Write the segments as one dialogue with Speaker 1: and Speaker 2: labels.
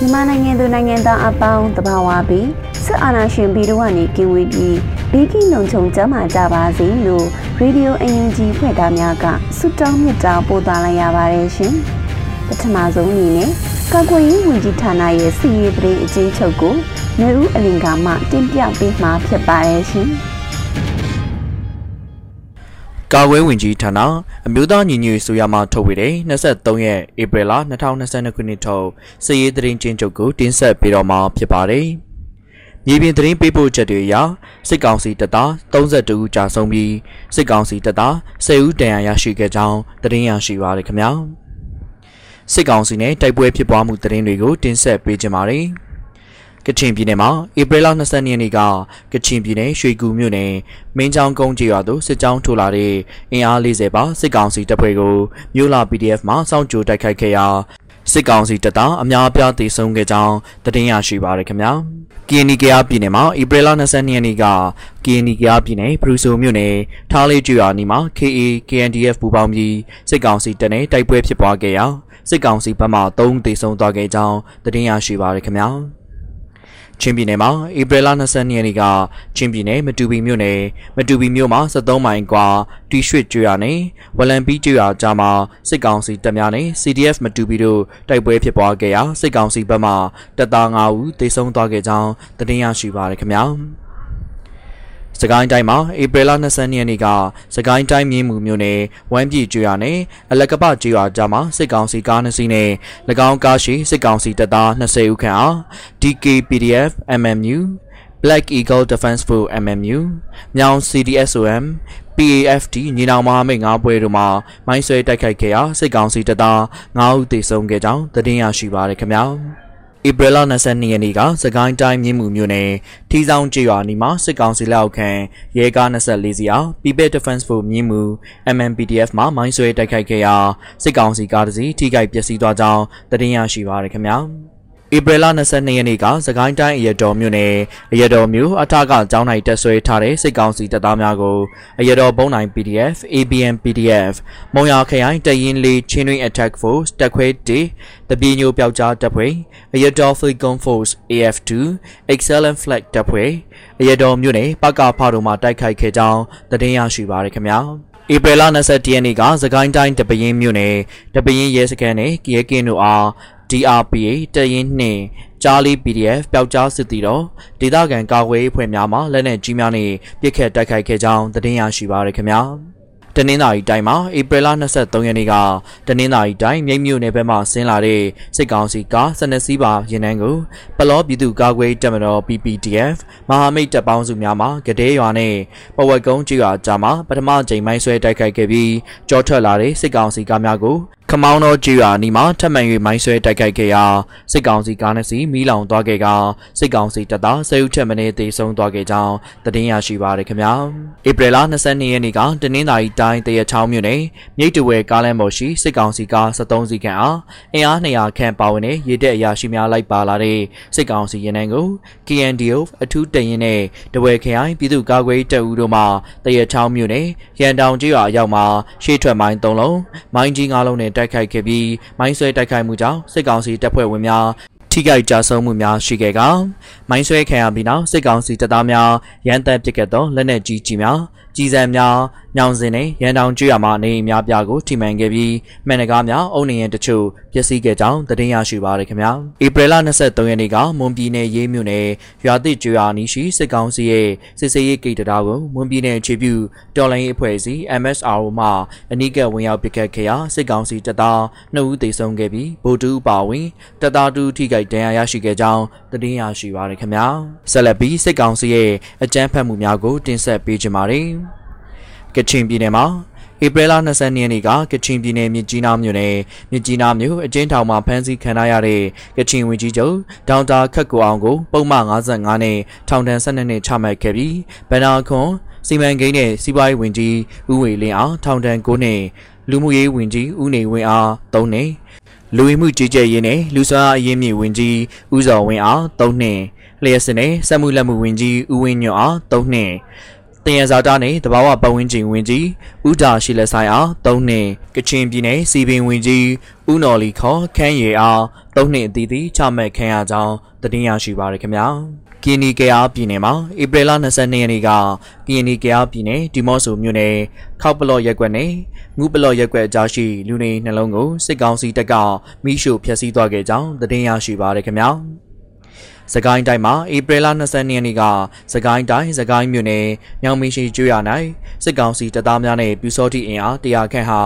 Speaker 1: မြန်မာနိုင်ငံသူနိုင်ငံသားအပေါင်းတဘာဝပြီးစစ်အာဏာရှင်ပြည်တော်ကနေကင်းဝေးပြီးဘေးကင်းလုံခြုံကြမှာကြပါစေလို့ရေဒီယိုအန်ယူဂျီဖွဲ့သားများကဆုတောင်းမြတ်တာပို့သလိုက်ရပါတယ်ရှင်ပထမဆုံးအနေနဲ့ကာကွယ်ရေးဝန်ကြီးဌာနရဲ့စီရေးပရိအကြီးချုပ်ကိုနေဦးအလင်ကမှတင်ပြပေးမှာဖြစ်ပါတယ်ရှင်
Speaker 2: ကာဝဲဝင်ကြီးဌာနအမျိုးသားညီညွတ်ရေးဆိုရမှထုတ်ဝေတဲ့23ရက်ဧပြီလ2022ခုနှစ်ထုတ်စည်ရေးသတင်းချင်းချုပ်ကိုတင်ဆက်ပေးတော့မှာဖြစ်ပါတယ်။မြေပြင်သတင်းပေးပို့ချက်တွေအရစစ်ကောင်စီတပ်သား32ဦးကြာဆုံးပြီးစစ်ကောင်စီတပ်သား10ဦးတန်ရာရရှိခဲ့ကြောင်းသတင်းရရှိပါရခင်ဗျာ။စစ်ကောင်စီနဲ့တိုက်ပွဲဖြစ်ပွားမှုသတင်းတွေကိုတင်ဆက်ပေးကြပါမယ်။ ကချင်ပြည်နယ်မှာဧပြီလ22ရက်နေ့ကကချင်ပြည်နယ်ရွှေကူမြို့နယ်မင်းချောင်းကုန်းကျေးရွာသို့စစ်ကြောင်းထိုးလာတဲ့အင်အား40ပါစစ်ကောင်စီတပ်ဖွဲ့ကိုမြို့လာ PDF မှစောင့်ကြိုတိုက်ခိုက်ခဲ့ရာစစ်ကောင်စီတပ်သားအများအပြားသေဆုံးခဲ့ကြောင်းသတင်းရရှိပါရခင်ဗျာကီနီကယာပြည်နယ်မှာဧပြီလ22ရက်နေ့ကကီနီကယာပြည်နယ်ပရူဆိုမြို့နယ်ထားလေးကျွာနီမှာ KA KNDF ပူးပေါင်းပြီးစစ်ကောင်စီတပ်နဲ့တိုက်ပွဲဖြစ်ပွားခဲ့ရာစစ်ကောင်စီဘက်မှ3သေဆုံးသွားခဲ့ကြောင်းသတင်းရရှိပါရခင်ဗျာ ချင်းပြည်နယ်မှာဧပြီလ22ရက်နေ့ကချင်းပြည်နယ်မတူပီမြို့နယ်မတူပီမြို့မှာ73မိုင်ကွာတီရွှေ့ကျွရနဲ့ဝလံပီးကျွရကြားမှာစစ်ကောင်စီတပ်များနဲ့ CDF မတူပီတို့တိုက်ပွဲဖြစ်ပွားခဲ့ရာစစ်ကောင်စီဘက်မှတပ်သား9ဦးသေဆုံးသွားခဲ့ကြောင်းသတင်းရရှိပါရခင်ဗျာ။ စကိုင်းတိုင်းမှာဧပြီလ22ရက်နေ့ကစကိုင်းတိုင်းမြင်းမှုမြို့နယ်ဝမ်းပြည်ကျွော်နယ်အလကပကျွော်ကြားမှာစစ်ကောင်စီကားနှစ်စီးနဲ့၎င်းကားရှိစစ်ကောင်စီတပ်သား20ဦးခန့်အား DKPDF MMU Black Eagle Defense Force MMU မြောင် CDSOM PAFD ညီနောင်မဟာမိတ်၅ဘွဲတို့မှမိုင်းဆွဲတိုက်ခိုက်ခဲ့ရာစစ်ကောင်စီတပ်သား9ဦးသေဆုံးခဲ့ကြောင်းသတင်းရရှိပါရခင်ဗျာ။ ဧပြီလ22ရက်နေ့ကစကိုင်းတိုင်းမြင်းမှုမြို့နယ်ထီဆောင်ကျေးရွာနီမှာစစ်ကောင်စီလက်အောက်ခံရဲကား24စီးအား People Defense Force မြင်းမှု MNPDF မှမိုင်းဆွဲတိုက်ခိုက်ခဲ့ရာစစ်ကောင်စီကားတစ်စီးထိခိုက်ပျက်စီးသွားကြောင်းသတင်းရရှိပါရခင်ဗျာ။ ဧပြီလ22ရက်နေ့ကစကိုင်းတိုင်းအရတော်မြို့နယ်အရတော်မြို့အထကကျောင်း၌တက်ဆွဲထားတဲ့စစ်ကောင်စီတပ်သားများကိုအရတော်ဘုံနိုင် PDF ABM PDF မုံရခရိုင်တရင်လေးချင်းတွင် Attack Force တက်ခွဲ1တပြေညိုပျောက်ကြားတပ်ဖွဲ့အရတော် Falcon Force AF2 Excellent Flag တပ်ဖွဲ့အရတော်မြို့နယ်ပကဖတို့မှတိုက်ခိုက်ခဲ့ကြောင်းသတင်းရရှိပါရခင်ဗျာ ဧပြီလ22ရက်နေ့ကစကိုင်းတိုင်းတပရင်မြို့နယ်တပရင်ရဲစခန်းနဲ့ရဲကင်းတို့အား DRPA တရင်နှင့်ကြားလီ PDF ပျောက်ကြားစစ်တီတော်ဒေသခံကာကွယ်ရေးအဖွဲ့များမှလက်နက်ကြီးများနဲ့ပစ်ခတ်တိုက်ခိုက်ခဲ့ကြောင်းသတင်းရရှိပါရခင်ဗျာ တနင်္သာရီတိုင်းမှာဧပြီလ23ရက်နေ့ကတနင်္သာရီတိုင်းမြိတ်မြို့နယ်ဘက်မှဆင်းလာတဲ့စစ်ကောင်စီကား12စီးပါရင်နှန်းကိုပလောပြည်သူ့ကာကွယ်တပ်မတော် PPDF မဟာမိတ်တပ်ပေါင်းစုများမှကတဲ့ရွာနဲ့ပဝက်ကုန်းကျွာကြားမှာပထမကြိမ်မိုင်းဆွဲတိုက်ခိုက်ခဲ့ပြီးကြောထွက်လာတဲ့စစ်ကောင်စီကားများကို ခမောင်းတော်ကြီးရွာနီမှာထပ်မံ၍မိုင်းဆွဲတိုက်ခိုက်ခဲ့ရာစစ်ကောင်စီကားနှစ်စီးမီးလောင်သွားခဲ့ကစစ်ကောင်စီတပ်သားဆယ်ဦးထက်မနည်းသေဆုံးသွားခဲ့ကြောင်းသတင်းရရှိပါရခင်ဗျာဧပြီလ22ရက်နေ့ကတနင်္သာရီတိုင်းတရချောင်းမြို့နယ်မြိတ်တဝဲကားလမ်းပေါ်ရှိစစ်ကောင်စီကား73စီးခန့်အားအင်အား200ခန့်ပါဝင်တဲ့ရေတပ်အရာရှိများလိုက်ပါလာတဲ့စစ်ကောင်စီရင်နှန်းကို KNDO အထူးတရင်နဲ့တဝဲခရိုင်ပြည်သူ့ကာကွယ်တပ်ဦးတို့မှတရချောင်းမြို့နယ်ရန်တောင်ကြီးရွာအရောက်မှာရှေ့ထွက်မိုင်း3လုံးမိုင်းကြီး9လုံးနဲ့တိုက်ခိုက်ခဲ့ပြီးမိုင်းဆွဲတိုက်ခိုက်မှုကြောင့်စစ်ကောင်စီတပ်ဖွဲ့ဝင်များထိခိုက်ကြဆုံးမှုများရှိခဲ့ကမိုင်းဆွဲခံရပြီးနောက်စစ်ကောင်စီတပ်သားများရန်တပ်ပစ်ကတ်သောလက်နက်ကြီးကြီးများ ကြီးစံများညောင်စင်နဲ့ရန်တောင်ကျွရမှာနေအများပြားကိုထိမှန်ခဲ့ပြီးမှန်တကားများအုံနေရင်တချို့ပျက်စီးခဲ့ကြောင်းသတင်းရရှိပါရခင်ဗျာဧပြီလ23ရက်နေ့ကမွန်ပြည်နယ်ရေးမြို့နယ်ရွာသစ်ကျွရနီရှိစစ်ကောင်စီရဲ့စစ်စေးရေးဂိတ်တရားကိုမွန်ပြည်နယ်အခြေပြုတော်လိုင်းအဖွဲ့အစည်း MSRO မှအနီးကပ်ဝင်ရောက်ပစ်ခတ်ခဲ့ရာစစ်ကောင်စီတပ်သား2ဦးသေဆုံးခဲ့ပြီးဗိုလ်တူပါဝင်တပ်သား2ထိခိုက်ဒဏ်ရာရရှိခဲ့ကြောင်းသတင်းရရှိပါရခင်ဗျာဆက်လက်ပြီးစစ်ကောင်စီရဲ့အကြမ်းဖက်မှုများကိုတင်ဆက်ပေးကြပါမယ်။ ကချင်ပြည်နယ်မှာဧပြီလ22ရက်နေ့ကကချင်ပြည်နယ်မြစ်ကြီးနားမြို့နယ်မြစ်ကြီးနားမြို့အကျဉ်းထောင်မှာဖမ်းဆီးခံရတဲ့ကချင်ဝင်ကြီးချုပ်ဒေါက်တာခက်ကိုအောင်ကိုပုံမှန်55နဲ့ထောင်ဒဏ်12နှစ်ချမှတ်ခဲ့ပြီးဗန္နာခွန်စီမံကိန်းနဲ့စီးပွားရေးဝန်ကြီးဦးဝေလင်းအောင်ထောင်ဒဏ်9နှစ်လူမှုရေးဝန်ကြီးဦးနေဝင်းအား3နှစ်လူဝင်မှုကြီးကြပ်ရေးနဲ့လူစွမ်းအရင်းမြစ်ဝန်ကြီးဦးစောဝင်းအား3နှစ်လျှက်စနဲ့စက်မှုလက်မှုဝန်ကြီးဦးဝင်းညွန့်အား3နှစ် တယံဇာတာနဲ့တဘာဝပတ်ဝန်းကျင်ဝင်ကြီးဦးတာရှိလက်ဆိုင်အား၃နှစ်ကချင်ပြည်နယ်စီပင်ဝင်ကြီးဦးနော်လီခေါ်ခန်းရီအား၃နှစ်အသီးသီးချမှတ်ခံရကြောင်းသတင်းရရှိပါရခင်ဗျာကီနီကယာပြည်နယ်မှာဧပြီလ22ရက်နေ့ကကီနီကယာပြည်နယ်ဒီမော့ဆိုမြို့နယ်ခောက်ပလော့ရက်ကွက်နဲ့ငူပလော့ရက်ကွက်အကြားရှိလူနေနှလုံးကိုစစ်ကောင်စီတပ်ကမိရှို့ဖျက်ဆီးသွားခဲ့ကြောင်းသတင်းရရှိပါရခင်ဗျာ စကိုင်းတိုင်းမှာဧပြီလ22ရက်နေ့ကစကိုင်းတိုင်းစကိုင်းမြို့နယ်ညောင်မင်းရှိကျွရ၌စစ်ကောင်စီတပ်သားများနဲ့ပြူစောတိအင်အားတရာခန့်ဟာ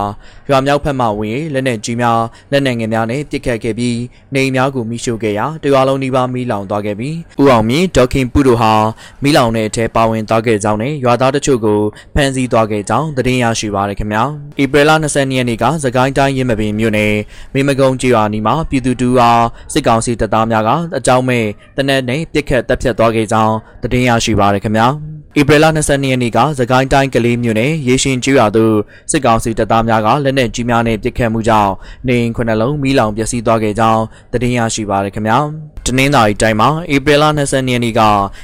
Speaker 2: ရွာမြောက်ဖက်မှဝင်လက်နက်ကြီးများလက်နက်ငယ်များနဲ့ပစ်ခတ်ခဲ့ပြီးနေများကိုမိရှို့ခဲ့ရာတရွာလုံးနီးပါးမိလောင်သွားခဲ့ပြီးဦးအောင်မြင့်ဒေါခင်ပုတို့ဟာမိလောင်တဲ့အထက်ပါဝင်သွားခဲ့ကြောင်းနဲ့ရွာသားတချို့ကိုဖမ်းဆီးသွားခဲ့ကြောင်းသတင်းရရှိပါရခင်ဗျာဧပြီလ22ရက်နေ့ကစကိုင်းတိုင်းရင်းမပင်မြို့နယ်မေမကုန်းကျွာနီမှာပြည်သူတူအားစစ်ကောင်စီတပ်သားများကအကြောင်းမဲ့တနက်နဲ့ပြစ်ခတ်တပ်ဖြတ်သွားခဲ့ကြောင်းသတင်းရရှိပါရခင်ဗျာဧပြီလ22ရက်နေ့ကသကိုင်းတိုင်းကလေးမြို့နယ်ရေရှင်ကျွာသို့စစ်ကောင်စီတပ်သားများကလက်နက်ကြီးများနဲ့ပစ်ခတ်မှုကြောင့်နေအိမ်ခုနှလုံးမီးလောင်ပျက်စီးသွားခဲ့ကြောင်းသတင်းရရှိပါရခင်ဗျာတနင်္သာရီတိုင်းမှာဧပြီလ22ရက်နေ့က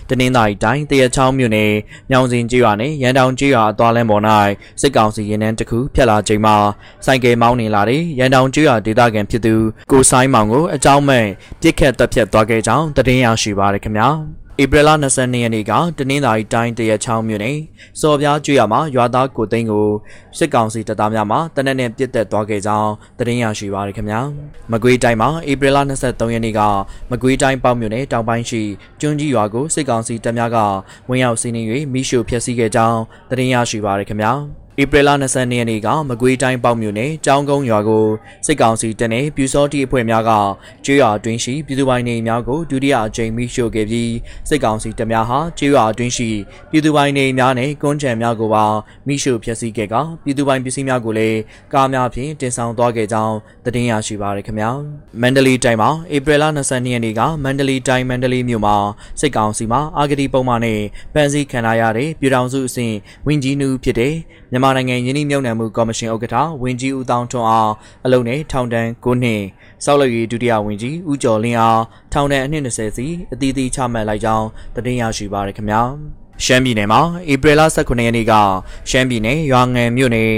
Speaker 2: တနင်္သာရီတိုင်းတရချောင်းမြို့နယ်ညောင်စင်ကျွာနဲ့ရန်တောင်ကျွာအသွားလမ်းပေါ်၌စစ်ကောင်စီရင်နှန်းတစ်ခုဖျက်လာချိန်မှာစိုက်ကယ်မောင်းနေလာတဲ့ရန်တောင်ကျွာဒေသခံဖြစ်သူကိုဆိုင်မောင်ကိုအကြောင်းမဲ့ပြစ်ခတ်တပ်ဖြတ်သွားခဲ့ကြောင်းသတင်းရရှိပါရခင်ဗျာဧပြီလ22ရက်နေ့ကတနင်္သာရီတိုင်းတရချောင်းမြို့နယ်စော်ပြားကျွရမှာရွာသားကိုသိန်းကိုစစ်ကောင်စီတပ်သားများမှတနက်နေ့ပြစ်တက်သွားခဲ့ကြောင်းသတင်းရရှိပါရခင်ဗျာမကွေးတိုင်းမှာဧပြီလ23ရက်နေ့ကမကွေးတိုင်းပေါ့မြို့နယ်တောင်ပိုင်းရှိကျွန်းကြီးရွာကိုစစ်ကောင်စီတပ်များကဝင်ရောက်စီးနင်း၍မိရှုဖျက်ဆီးခဲ့ကြောင်းသတင်းရရှိပါရခင်ဗျာ ဧပြီလ22ရက်နေ့ကမကွေးတိုင်းပေါ့မြို့နယ်ကျောင်းကုန်းရွာကိုစစ်ကောင်စီတပ်နဲ့ပြူစောတိအဖွဲ့များကကျွော်အတွင်းရှိပြည်သူပိုင်နေများကိုဒုတိယအကြိမ်မိရှို့ခဲ့ပြီးစစ်ကောင်စီတပ်များဟာကျွော်အတွင်းရှိပြည်သူပိုင်နေများနဲ့ကွန်းချံများကိုပါမိရှို့ဖျက်ဆီးခဲ့ကပြည်သူပိုင်ပစ္စည်းများကိုလည်းကားများဖြင့်တင်ဆောင်သွားခဲ့ကြောင်းသတင်းရရှိပါရခင်ဗျာမန္တလေးတိုင်းမှာဧပြီလ22ရက်နေ့ကမန္တလေးတိုင်းမန္တလေးမြို့မှာစစ်ကောင်စီမှအာဂတိပုံမှန်နဲ့ပန်းစည်းခံရတဲ့ပြည်ထောင်စုအဆင့်ဝင်းကြီးနူးဖြစ်တဲ့မြန်မာနိုင်ငံယင်းနှိမ့်မြုံနယ်မှုကော်မရှင်ဥက္ကဋ္ဌဝင်းကြီးဦးတောင်းထွန်းအောင်အလုံနဲ့ထောင်ဒဏ်9နှစ်စောက်လက်ရေးဒုတိယဝင်းကြီးဦးကျော်လင်းအောင်ထောင်ဒဏ်အနှစ်20စီအသီးသီးချမှတ်လိုက်ကြောင်းသတင်းရရှိပါရခင်ဗျာရှမ်းပြည်နယ်မှာဧပြီလ18ရက်နေ့ကရှမ်းပြည်နယ်ရွာငံမြို့နယ်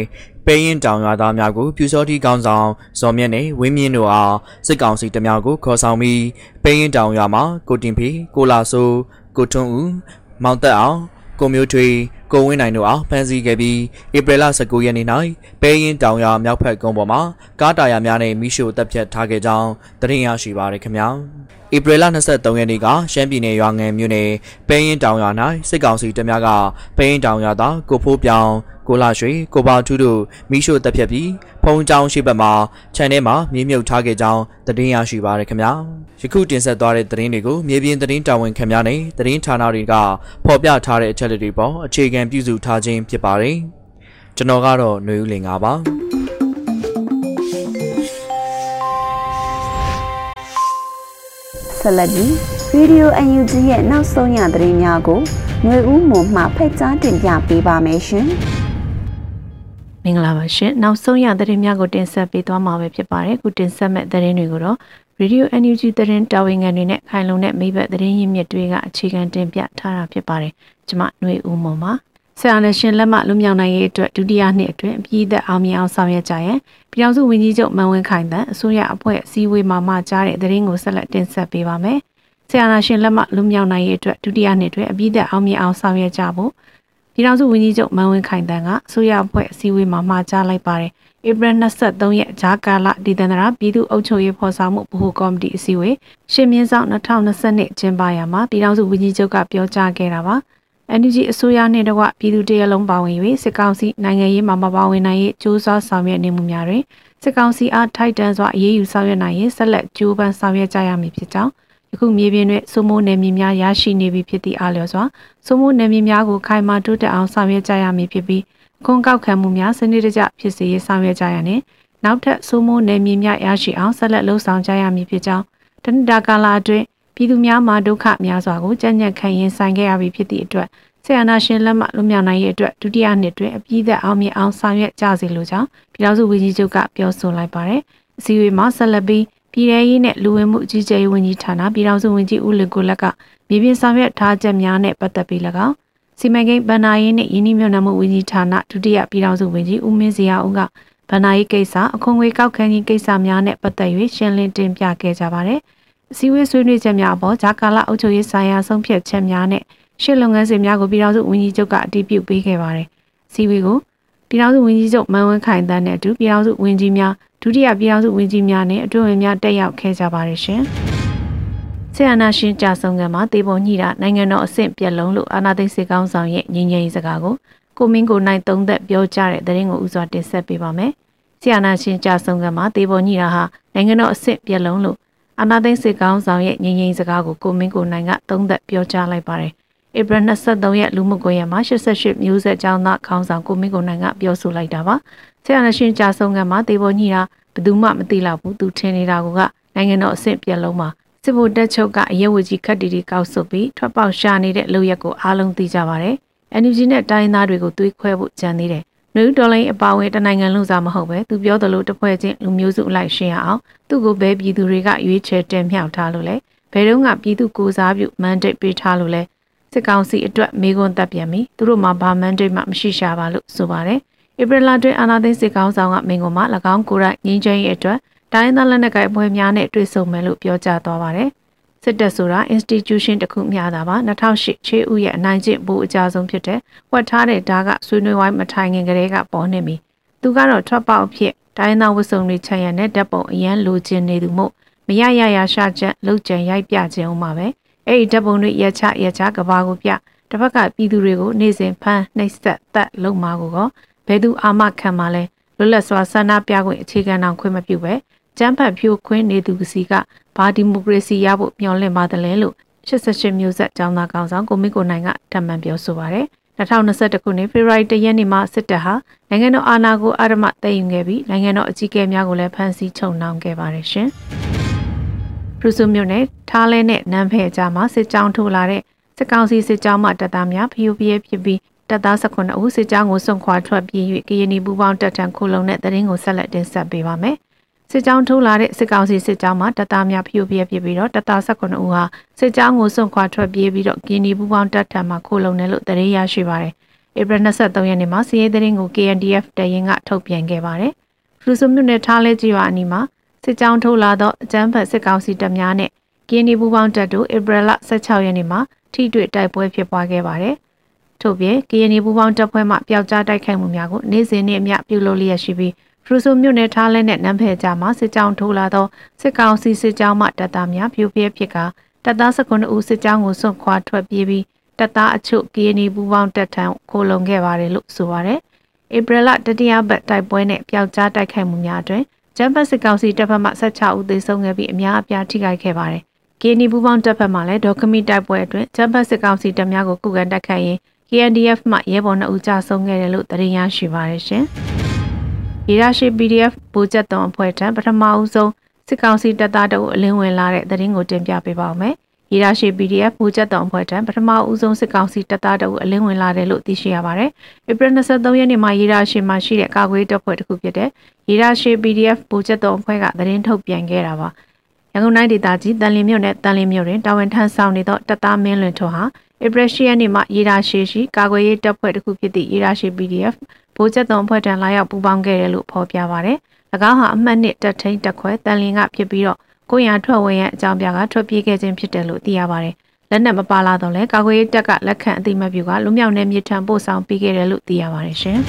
Speaker 2: ပေးရင်တောင်ရွာသားများကိုပြူစောတိကောင်းဆောင်ဇော်မြတ်နဲ့ဝင်းမြင့်တို့အားစစ်ကောင်စီတများကိုခေါ်ဆောင်ပြီးပေးရင်တောင်ရွာမှာကိုတင်ဖီကိုလာဆိုးကိုထွန်းဦးမောင်သက်အောင် ကိုမျိုးထွေကိုဝင်းနိုင်တို့အားဖမ်းဆီးခဲ့ပြီးဧပြီလ19ရက်နေ့၌ပဲရင်တောင်ရမြောက်ဖက်ကုန်းပေါ်မှာကားတာယာများနဲ့မိရှို့တပ်ဖြတ်ထားခဲ့ကြောင်းသတင်းရရှိပါရခင်ဗျာ ဧပြီလ23ရက်နေ့ကရှမ်းပြည်နယ်ရွာငံမြို့နယ်ပဲရင်တောင်ရွာ၌စစ်ကောင်စီတပ်များကပဲရင်တောင်ရွာသားကိုဖိုးပြောင်ကိုလာရွှေကိုပါထူးတို့မိရှို့တပ်ဖြတ်ပြီးဖုံကြောင်ရှိဘက်မှာခြံထဲမှာမြေမြုပ်ထားခဲ့ကြောင်းသတင်းရရှိပါရခင်ဗျာယခုတင်ဆက်သွားတဲ့သတင်းတွေကိုမြေပြင်သတင်းတာဝန်ခံများနဲ့သတင်းဌာနတွေကဖော်ပြထားတဲ့အချက်အလက်တွေပေါ်အခြေခံပြုစုထားခြင်းဖြစ်ပါတယ်ကျွန်တော်ကတော့ຫນွေဦးလင်ပါ
Speaker 1: ဆက်လက်ပြီးဗီဒီယို UNG ရဲ့နောက်ဆုံးရသတင်းများကိုຫນွေဦးမှမှဖိတ်ကြားတင်ပြပေးပါမယ်ရှင်။
Speaker 3: မင်္ဂလာပါရှင်နောက်ဆုံးရသတင်းများကိုတင်ဆက်ပေးသွားမှာပဲဖြစ်ပါတယ်ခုတင်ဆက်မဲ့သတင်းတွေကိုတော့ Radio NUG သတင်းတာဝန်ခံတွေနဲ့ခိုင်လုံတဲ့မိဘသတင်းရင်းမြစ်တွေကအခြေခံတင်ပြထားတာဖြစ်ပါတယ်ကျွန်မຫນွေဦးမုံပါ ဆရာနဲ့ရှင်လက်မလူမြောင်နိုင်ရေးအတွက်ဒုတိယနှစ်အတွင်းပြည်သက်အောင်မြင်အောင်ဆောင်ရွက်ကြရန်ပြည်ထောင်စုဝန်ကြီးချုပ်မန်ဝင်းခိုင်တန်အစိုးရအဖွဲ့အစည်းအဝေးမှာမှကြားတဲ့သတင်းကိုဆက်လက်တင်ဆက်ပေးပါမယ်ဆရာနာရှင်လက်မလူမြောင်နိုင်ရေးအတွက်ဒုတိယနှစ်အတွင်းအပြည်သက်အောင်မြင်အောင်ဆောင်ရွက်ကြဖို့ပြည်ထောင်စုဝန်ကြီးချုပ်မန်ဝင်းခိုင်တန်းကအစိုးရအဖွဲ့အစည်းအဝေးမှာမှာကြားလိုက်ပါတယ်။ဧပြီ23ရက်ဂျာကာလဒီတန္တရာပြည်သူ့အုပ်ချုပ်ရေးဖော်ဆောင်မှုဗဟိုကော်မတီအစည်းအဝေးရှင်းမြင်းဆောင်2020ကျင်းပရာမှာပြည်ထောင်စုဝန်ကြီးချုပ်ကပြောကြားခဲ့တာပါ။ NUG အစိုးရနှင့်တကွပြည်သူတရလုံးပါဝင်၍စစ်ကောင်စီနိုင်ငံရေးမှာမပါဝင်နိုင်ရေးကြိုးစားဆောင်ရွက်နေမှုများတွင်စစ်ကောင်စီအားထိုက်တန်စွာအရေးယူဆောင်ရွက်နိုင်ရေးဆက်လက်ကြိုးပမ်းဆောင်ရွက်ကြရမည်ဖြစ်ကြောင်းယခုမြေပြင်တွင်စုမိုးနယ်မြေများရရှိနေပြီဖြစ်သည့်အားလျော်စွာစုမိုးနယ်မြေများကိုခိုင်မာတိုးတက်အောင်ဆောင်ရွက်ကြရမည်ဖြစ်ပြီးခွန်ကောက်ခံမှုများစနစ်တကျဖြစ်စေရေးဆောင်ရွက်ကြရနှင့်နောက်ထပ်စုမိုးနယ်မြေများရရှိအောင်ဆက်လက်လှုံ့ဆော်ကြရမည်ဖြစ်ကြောင်းတနင်္လာကာလအတွင်း ပြည်သူများမှာဒုက္ခများစွာကိုကြံ့ညက်ခံရင်ဆိုင်ခဲ့ရပြီဖြစ်သည့်အတွက်ဆရာနာရှင်လက်မှလွန်မြောက်နိုင်ရေးအတွက်ဒုတိယနှစ်တွင်အပြည့်သက်အောင်မြင်အောင်ဆောင်ရွက်ကြစီလိုကြောင်းပြည်ထောင်စုဝန်ကြီးချုပ်ကပြောဆိုလိုက်ပါတယ်။အစည်းအဝေးမှာဆက်လက်ပြီးပြည်ထရေးနဲ့လူဝင်မှုကြီးကြပ်ရေးဝန်ကြီးဌာနပြည်ထောင်စုဝန်ကြီးဦးလင်ကိုလက်ကမြေပြင်ဆောင်ရွက်ထားချက်များနဲ့ပတ်သက်ပြီး၎င်းစီမံကိန်းဗဏ္ဍာရေးနဲ့ယင်းနှိမ့်မြုံနမှုဝန်ကြီးဌာနဒုတိယပြည်ထောင်စုဝန်ကြီးဦးမင်းစရာဦးကဗဏ္ဍာရေးကိစ္စအခွန်ငွေကောက်ခံခြင်းကိစ္စများနဲ့ပတ်သက်၍ရှင်းလင်းတင်ပြခဲ့ကြပါတယ်။ အစည်းအဝေးဆွေးနွေးချက်များအပေါ်ဂျာကာလာအုပ်ချုပ်ရေးဆိုင်ရာဆုံးဖြတ်ချက်များနဲ့ရှစ်လုပ်ငန်းစဉ်များကိုပြည်ထောင်စုဝန်ကြီးချုပ်ကအတည်ပြုပေးခဲ့ပါတယ်။စီဝေကိုပြည်ထောင်စုဝန်ကြီးချုပ်မန်ဝင်းခိုင်တန်းနဲ့အတူပြည်ထောင်စုဝန်ကြီးများဒုတိယပြည်ထောင်စုဝန်ကြီးများနဲ့အတွင်းဝင်များတက်ရောက်ခဲ့ကြပါတယ်ရှင်။ဆီယနာရှင်ကြာဆုံးကမှာတေပုံညှိတာနိုင်ငံတော်အဆင့်ပြက်လုံးလို့အာနာသိစေကောင်းဆောင်ရဲ့ငြိမ်းချမ်းရေးစကားကိုကိုမင်းကိုနိုင်သုံးသက်ပြောကြတဲ့သတင်းကိုဥစွာတင်ဆက်ပေးပါမယ်။ဆီယနာရှင်ကြာဆုံးကမှာတေပုံညှိတာဟာနိုင်ငံတော်အဆင့်ပြက်လုံးလို့ အာနာသိစေကောင်းဆောင်ရဲ့ငြိမ်းချမ်းရေးစကားကိုကိုမင်းကိုနိုင်ကသုံးသက်ပြောကြားလိုက်ပါတယ်။ဧပြီ23ရက်လူမှုကွန်ရက်မှာ88မျိုးဆက်ကျောင်းသားခေါင်းဆောင်ကိုမင်းကိုနိုင်ကပြောဆိုလိုက်တာပါဆရာနရှင်ကြာဆုံးကမှာတေပေါ်ညီတာဘယ်သူမှမသိတော့ဘူးသူထင်နေတာကနိုင်ငံတော်အဆင့်ပြက်လုံးမှာစစ်ဗိုလ်တပ်ချုပ်ကအရေးဝကြီးခတ်တီတီကောက်ဆုပ်ပြီးထွက်ပေါက်ရှာနေတဲ့လုပ်ရက်ကိုအားလုံးသိကြပါတယ်။ NUG နဲ့တိုင်းသားတွေကိုသွေးခွဲဖို့ကြံသေးတယ်။ နယူးဒေါ်လိုင်းအပါဝင်တနိုင်ငံလုံးစားမဟုတ်ပဲသူပြောသလိုတစ်ဖွဲ့ချင်းလူမျိုးစုအလိုက်ရှင်းရအောင်သူ့ကိုဘဲပြည်သူတွေကရွေးချယ်တင်မြှောက်ထားလို့လေဘယ်တော့မှပြည်သူကိုစားပြုမန်ဒိတ်ပေးထားလို့လဲစစ်ကောင်စီအတွက်မေခွန်းတက်ပြန်ပြီသူတို့မှာဘာမန်ဒိတ်မှမရှိရှာပါလို့ဆိုပါတယ်ဧပြီလတွင်အာနာသိန်းစစ်ကောင်ဆောင်ကမင်းကမှ၎င်းကိုယ်တိုင်ငင်းချင်းရဲ့အတွက်တိုင်းသားလက်နက်ကိုင်အဖွဲ့များနဲ့တွေ့ဆုံမယ်လို့ပြောကြားသွားပါတယ် စစ်တပ်ဆိုတာ institution တစ်ခုမျှတာပါ2008ချေဦးရဲ့အနိုင်ကျင့်ဘူးအကြဆုံးဖြစ်တဲ့ဝတ်ထားတဲ့ဓာတ်ကဆွေးနွေးဝိုင်းမထိုင်ခင်ကလေးကပေါ်နေပြီသူကတော့ထွက်ပေါက်ဖြစ်တိုင်းသားဝတ်စုံတွေချရတဲ့ဓာတ်ပုံအရန်လိုချင်နေသူမို့မရရရရှာချက်လှုပ်ကြံရိုက်ပြခြင်းအောင်ပါပဲအဲ့ဒီဓာတ်ပုံတွေရချရချကဘာကိုပြတစ်ဖက်ကပြည်သူတွေကိုနေစဉ်ဖမ်းနှိပ်စက်တက်လုံမာကိုကောဘယ်သူအာမခံမှလဲလွတ်လပ်စွာဆန္ဒပြခွင့်အခြေခံအောင်ခွင့်မပြုပဲ ကျန်းဖတ်ဖြိုးခွင့်နေသူစီကဘာဒီမိုကရေစီရဖို့မျှော်လင့်ပါတယ်လို့88မျိုးဆက်ကျောင်းသားကောင်ဆောင်ကိုမစ်ကိုနိုင်ကထပ်မံပြောဆိုပါရယ်2021ခုနှစ်ဖေဖော်ဝါရီလရက်နေ့မှာစစ်တပ်ဟာနိုင်ငံတော်အာဏာကိုအာရမသိမ်းယူခဲ့ပြီးနိုင်ငံတော်အကြီးအကဲများကိုလည်းဖမ်းဆီးချုပ်နှောင်ခဲ့ပါတယ်ရှင်။ပရုစုမြို့နယ်ထားလဲနဲ့နန်းဖဲကြားမှာစစ်ကြောင်းထိုးလာတဲ့စစ်ကောင်စီစစ်ကြောင်းမှတပ်သားများဖျို့ပြဲဖြစ်ပြီးတပ်သား19ဦးစစ်ကြောင်းကိုစွန့်ခွာထွက်ပြေး၍ကရင်နီပူပေါင်းတပ်ထံခုလုံတဲ့တရင်ကိုဆက်လက်တင်ဆက်ပေးပါမယ်။ စစ်ကြောင်းထိုးလာတဲ့စစ်ကောင်စီစစ်ကြောင်းမှာတပ်သားများဖျို့ပြဲဖြစ်ပြီးတော့တပ်သား19ဦးဟာစစ်ကြောင်းကိုစွန့်ခွာထွက်ပြေးပြီးတော့ကရင်နီပူပေါင်းတပ်ထံမှာခုလုံတယ်လို့တရင်ရရှိပါတယ်။ဧပြီ23ရက်နေ့မှာစီးရဲတရင်ကို KNDF တရင်ကထုတ်ပြန်ခဲ့ပါတယ်။ဖရူဆိုမြို့နယ်ထားလဲကြီးရွာအနီးမှာစစ်ကြောင်းထိုးလာသောအကြမ်းဖက်စစ်ကောင်စီတပ်များနဲ့ကင်းဒီပူပေါင်းတပ်တို့ဧပြီလ16ရက်နေ့မှာထိတွေ့တိုက်ပွဲဖြစ်ပွားခဲ့ပါတယ်။ထို့ပြင်ကရင်ပြည်ပူပေါင်းတပ်ဖွဲ့မှပျောက်ကြားတိုက်ခိုက်မှုများကိုနေ့စဉ်နေ့အမျှပြုလုပ်လျက်ရှိပြီးဖ ရူဆိုမြို့နယ်ထားလဲနဲ့နမ်ဖဲကြားမှာစစ်ကြောင်းထိုးလာသောစစ်ကောင်စီစစ်ကြောင်းမှတပ်သားများပြိုပြဲဖြစ်ကတပ်သား19ဦးစစ်ကြောင်းကိုစွန့်ခွာထွက်ပြေးပြီးတပ်သားအချို့ကရင်ပြည်ပူပေါင်းတပ်ထံခိုလုံခဲ့ပါတယ်လို့ဆိုပါတယ်။ဧပြီလတတိယပတ်တိုက်ပွဲနဲ့ပျောက်ကြားတိုက်ခိုက်မှုများအတွင်ဂျမ်ဘတ်စစ်ကောင်စီတပ်ဖက်မှ16ဦးသေဆုံးခဲ့ပြီးအများအပြားထိခိုက်ခဲ့ပါတယ်။ကင်းနီပူပေါင်းတပ်ဖက်မှလည်းဒေါ်ကမီတိုက်ပွဲအတွင်းဂျမ်ဘတ်စစ်ကောင်စီတပ်များကိုကုကန်တိုက်ခိုက်ရင်း KNDF မှရဲဘော်2ဦးကြာဆုံးခဲ့တယ်လို့သတင်းရရှိပါတယ်ရှင်။ ရေရရှိ PDF ဗိုလ်ချက်တော်အဖွဲ့ထံပထမဦးဆုံးစစ်ကောင်စီတပ်သားတို့အလင်းဝင်လာတဲ့သတင်းကိုတင်ပြပေးပါောင်းမယ်။ရေရရှိ PDF ဗိုလ်ချက်တော်အဖွဲ့ထံပထမဦးဆုံးစစ်ကောင်စီတပ်သားတို့အလင်းဝင်လာတယ်လို့သိရှိရပါတယ်။ဧပြီ23ရက်နေ့မှာရေရရှိမှာရှိတဲ့ကာကွယ်တပ်ဖွဲ့တစ်ခုဖြစ်တဲ့ရေရရှိ PDF ဗိုလ်ချက်တော်အဖွဲ့ကသတင်းထုတ်ပြန်ခဲ့တာပါ။ရန်ကုန်တိုင်းဒေသကြီးတန်လင်းမြို့နယ်တန်လင်းမြို့တွင်တာဝန်ထမ်းဆောင်နေသောတပ်သားမင်းလွင်ထွန်းဟာဧပြီ10ရက်နေ့မှရေဒါရှိရှိကာကွယ်ရေးတပ်ဖွဲ့တစ်ခုဖြစ်သည့်ရေဒါရှိ PDF ဗိုလ်ချက်သွန်အဖွဲ့ထံလာရောက်ပူးပေါင်းခဲ့တယ်လို့ဖော်ပြပါရယ်။၎င်းဟာအမှတ်နှစ်တပ်ထိန်တပ်ခွဲတန်လင်းကဖြစ်ပြီးတော့ကိုရံထွက်ဝင်ရဲ့အကြောင်းပြကထွက်ပြေးခဲ့ခြင်းဖြစ်တယ်လို့သိရပါတယ်။လက်နက်မပါလာတော့လဲကာကွယ်ရေးတပ်ကလက်ခံအသိမှတ်ပြုကလူမြောက်နယ်မြေထံပို့ဆောင်ပေးခဲ့တယ်လို့သိရပါတယ်ရှင်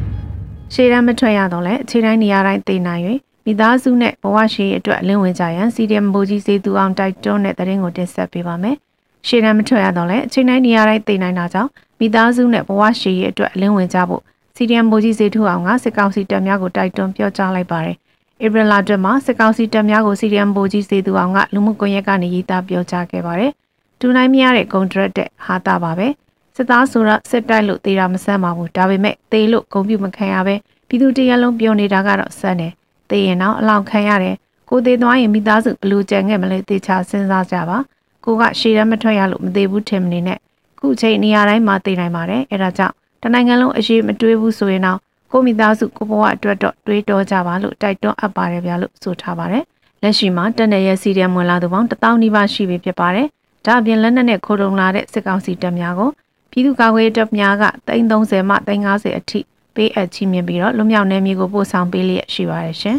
Speaker 3: ။ရှေ့တန်းမထွက်ရတော့လဲအခြေတိုင်းနေရာတိုင်းသိနိုင်၍မိသားစုနဲ့ဘဝရှိအတွက်အလင်းဝင်ကြရန် CDM ဘူကြီးစေသူအောင်တိုက်တွန်းတဲ့သတင်းကိုတင်ဆက်ပေးပါမယ်။ရှေ့တန်းမထွက်ရတော့လဲအချိန်တိုင်းနေရာတိုင်းသိနိုင်တာကြောင့်မိသားစုနဲ့ဘဝရှိအတွက်အလင်းဝင်ကြဖို့ CDM ဘူကြီးစေသူအောင်ကစစ်ကောင်စီတပ်များကိုတိုက်တွန်းပြောကြားလိုက်ပါတယ်။ဧပြီလအတွင်းမှာစစ်ကောင်စီတပ်များကိုစီရီယံဘိုကြီးစေသူအောင်ကလူမှုကွန်ရက်ကနေရေးသားပြောကြားခဲ့ပါတယ်။တူနိုင်မရတဲ့ကွန်ထရက်တဲ့ဟာတာပါပဲ။စစ်သားဆိုတော့စစ်တိုက်လို့တေးတာမဆန်းပါဘူး။ဒါပေမဲ့တေးလို့ဂုံပြူမခံရပဲပြည်သူတရလုံးပြောနေတာကတော့ဆန်းတယ်။တေးရင်တော့အလောင်းခံရတယ်။ကိုသေးသွားရင်မိသားစုဘလူကြံခဲ့မလဲတေချာစဉ်းစားကြပါ။ကိုကရှေ့တမ်းမထွက်ရလို့မသေးဘူးထင်မနေနဲ့။ခုချိန်နေရာတိုင်းမှာတေးနိုင်ပါတယ်။အဲဒါကြောင့် တနိုင်ငံလုံးအရေးမတွေးဘူးဆိုရင်တော့ကိုမိသားစုကိုဘဝအတွက်တော့တွေးတောကြပါလို့တိုက်တွန်းအပ်ပါတယ်ဗျာလို့ဆိုထားပါတယ်။လက်ရှိမှာတက်နယ်ရဲ့စီရီယံဝင်လာသူပေါင်း1000နီးပါးရှိပြီဖြစ်ပါတယ်။ဒါအပြင်လက်နက်နဲ့ခိုးတုံလာတဲ့စစ်ကောင်စီတပ်များကိုပြည်သူ့ကာကွယ်ရေးတပ်များက330မှ350အထိပေးအပ်ချီးမြှင့်ပြီးတော့လွမြောက်နယ်မြေကိုပို့ဆောင်ပေးလျက်ရှိပါတယ်ရှင်